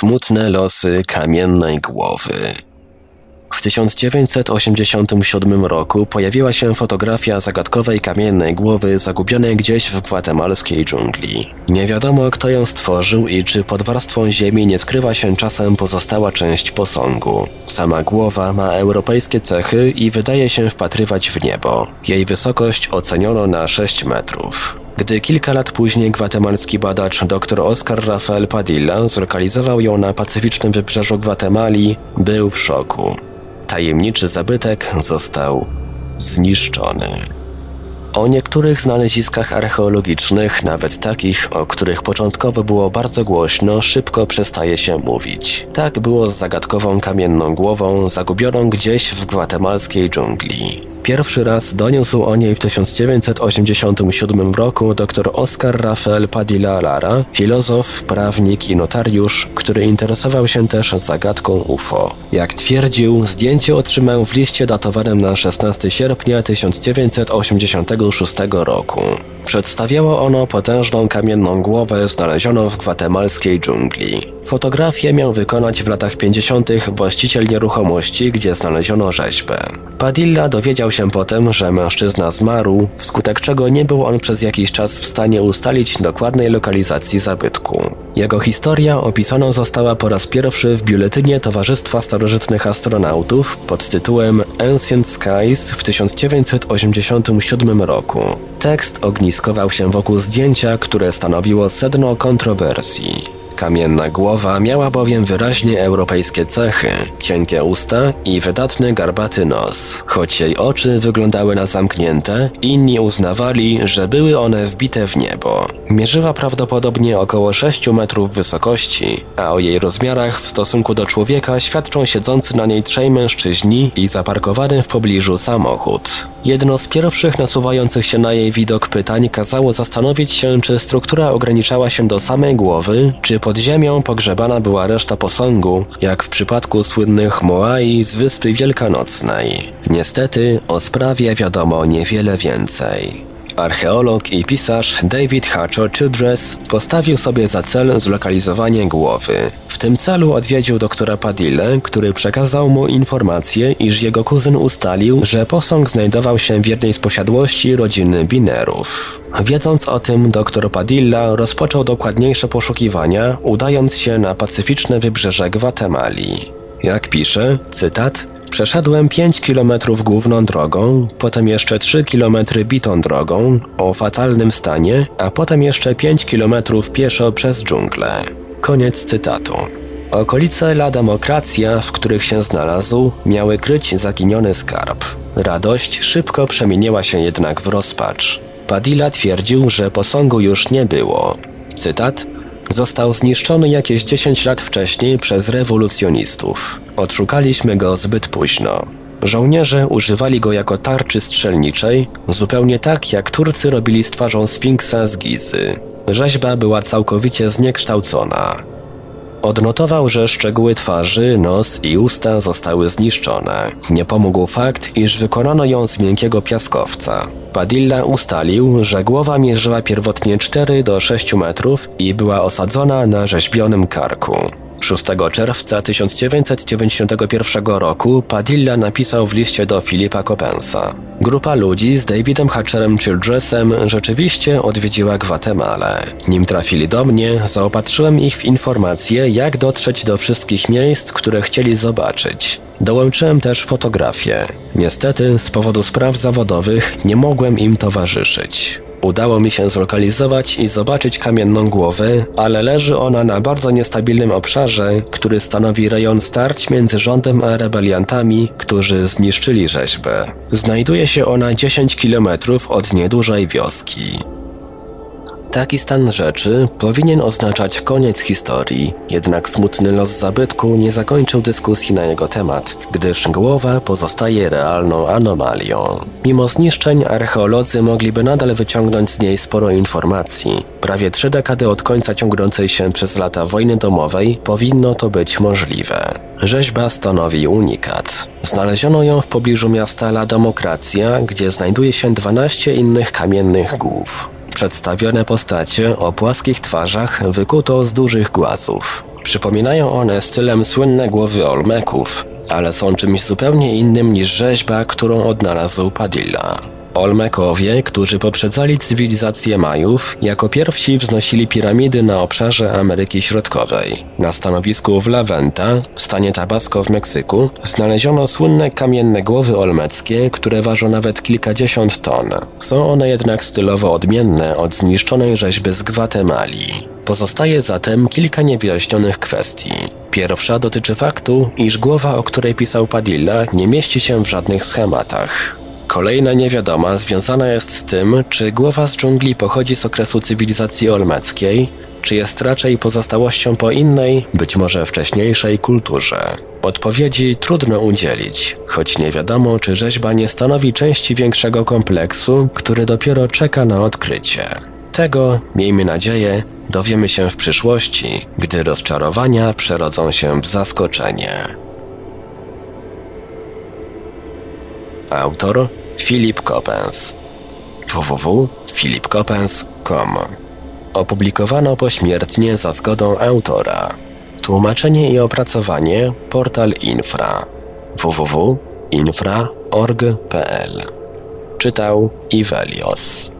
Smutne losy kamiennej głowy. W 1987 roku pojawiła się fotografia zagadkowej kamiennej głowy zagubionej gdzieś w gwatemalskiej dżungli. Nie wiadomo kto ją stworzył i czy pod warstwą ziemi nie skrywa się czasem pozostała część posągu. Sama głowa ma europejskie cechy i wydaje się wpatrywać w niebo. Jej wysokość oceniono na 6 metrów. Gdy kilka lat później gwatemalski badacz dr Oscar Rafael Padilla zlokalizował ją na pacyficznym wybrzeżu Gwatemali, był w szoku. Tajemniczy zabytek został zniszczony. O niektórych znaleziskach archeologicznych, nawet takich, o których początkowo było bardzo głośno, szybko przestaje się mówić. Tak było z zagadkową kamienną głową zagubioną gdzieś w gwatemalskiej dżungli. Pierwszy raz doniósł o niej w 1987 roku dr Oscar Rafael Padilla Lara, filozof, prawnik i notariusz, który interesował się też zagadką UFO. Jak twierdził, zdjęcie otrzymał w liście datowanym na 16 sierpnia 1986 roku. Przedstawiało ono potężną kamienną głowę znalezioną w gwatemalskiej dżungli. Fotografię miał wykonać w latach 50. właściciel nieruchomości, gdzie znaleziono rzeźbę. Padilla dowiedział się potem, że mężczyzna zmarł, wskutek czego nie był on przez jakiś czas w stanie ustalić dokładnej lokalizacji zabytku. Jego historia opisana została po raz pierwszy w biuletynie Towarzystwa Starożytnych Astronautów pod tytułem Ancient Skies w 1987 roku. Tekst ogniskował się wokół zdjęcia, które stanowiło sedno kontrowersji. Kamienna głowa miała bowiem wyraźnie europejskie cechy, cienkie usta i wydatny garbaty nos. Choć jej oczy wyglądały na zamknięte, inni uznawali, że były one wbite w niebo. Mierzyła prawdopodobnie około 6 metrów wysokości, a o jej rozmiarach w stosunku do człowieka świadczą siedzący na niej trzej mężczyźni i zaparkowany w pobliżu samochód. Jedno z pierwszych nasuwających się na jej widok pytań kazało zastanowić się, czy struktura ograniczała się do samej głowy, czy pod ziemią pogrzebana była reszta posągu, jak w przypadku słynnych Moai z Wyspy Wielkanocnej. Niestety o sprawie wiadomo niewiele więcej. Archeolog i pisarz David Hatcher Childress postawił sobie za cel zlokalizowanie głowy. Tym celu odwiedził doktora Padille, który przekazał mu informację, iż jego kuzyn ustalił, że posąg znajdował się w jednej z posiadłości rodziny Binerów. Wiedząc o tym, doktor Padilla rozpoczął dokładniejsze poszukiwania, udając się na pacyficzne wybrzeże Gwatemali. Jak pisze, cytat, Przeszedłem 5 kilometrów główną drogą, potem jeszcze 3 kilometry bitą drogą o fatalnym stanie, a potem jeszcze 5 kilometrów pieszo przez dżunglę. Koniec cytatu. Okolice La Demokracja, w których się znalazł, miały kryć zaginiony skarb. Radość szybko przemieniła się jednak w rozpacz. Padilla twierdził, że posągu już nie było. Cytat Został zniszczony jakieś 10 lat wcześniej przez rewolucjonistów. Odszukaliśmy go zbyt późno. Żołnierze używali go jako tarczy strzelniczej, zupełnie tak jak Turcy robili z twarzą Sfinksa z Gizy. Rzeźba była całkowicie zniekształcona. Odnotował, że szczegóły twarzy, nos i usta zostały zniszczone. Nie pomógł fakt, iż wykonano ją z miękkiego piaskowca. Padilla ustalił, że głowa mierzyła pierwotnie 4 do 6 metrów i była osadzona na rzeźbionym karku. 6 czerwca 1991 roku Padilla napisał w liście do Filipa Copensa. Grupa ludzi z Davidem Hatcherem Childressem rzeczywiście odwiedziła Gwatemalę. Nim trafili do mnie, zaopatrzyłem ich w informacje, jak dotrzeć do wszystkich miejsc, które chcieli zobaczyć. Dołączyłem też fotografię. Niestety, z powodu spraw zawodowych nie mogłem im towarzyszyć. Udało mi się zlokalizować i zobaczyć kamienną głowę, ale leży ona na bardzo niestabilnym obszarze, który stanowi rejon starć między rządem a rebeliantami, którzy zniszczyli rzeźbę. Znajduje się ona 10 km od niedużej wioski. Taki stan rzeczy powinien oznaczać koniec historii, jednak smutny los zabytku nie zakończył dyskusji na jego temat, gdyż głowa pozostaje realną anomalią. Mimo zniszczeń archeolodzy mogliby nadal wyciągnąć z niej sporo informacji. Prawie trzy dekady od końca ciągnącej się przez lata wojny domowej powinno to być możliwe. Rzeźba stanowi unikat. Znaleziono ją w pobliżu miasta La Demokracja, gdzie znajduje się 12 innych kamiennych głów. Przedstawione postacie o płaskich twarzach wykuto z dużych głazów. Przypominają one stylem słynne głowy Olmeków, ale są czymś zupełnie innym niż rzeźba, którą odnalazł Padilla. Olmekowie, którzy poprzedzali cywilizację Majów, jako pierwsi wznosili piramidy na obszarze Ameryki Środkowej. Na stanowisku w La Venta, w stanie Tabasco w Meksyku, znaleziono słynne kamienne głowy olmeckie, które ważą nawet kilkadziesiąt ton. Są one jednak stylowo odmienne od zniszczonej rzeźby z Gwatemali. Pozostaje zatem kilka niewyjaśnionych kwestii. Pierwsza dotyczy faktu, iż głowa, o której pisał Padilla, nie mieści się w żadnych schematach. Kolejna niewiadoma związana jest z tym, czy głowa z dżungli pochodzi z okresu cywilizacji olmeckiej, czy jest raczej pozostałością po innej, być może wcześniejszej kulturze. Odpowiedzi trudno udzielić, choć nie wiadomo, czy rzeźba nie stanowi części większego kompleksu, który dopiero czeka na odkrycie. Tego, miejmy nadzieję, dowiemy się w przyszłości, gdy rozczarowania przerodzą się w zaskoczenie. Autor Filip Coppens www.filipcoppens.com Opublikowano pośmiertnie za zgodą autora. Tłumaczenie i opracowanie portal Infra. www.infra.org.pl Czytał Ivelios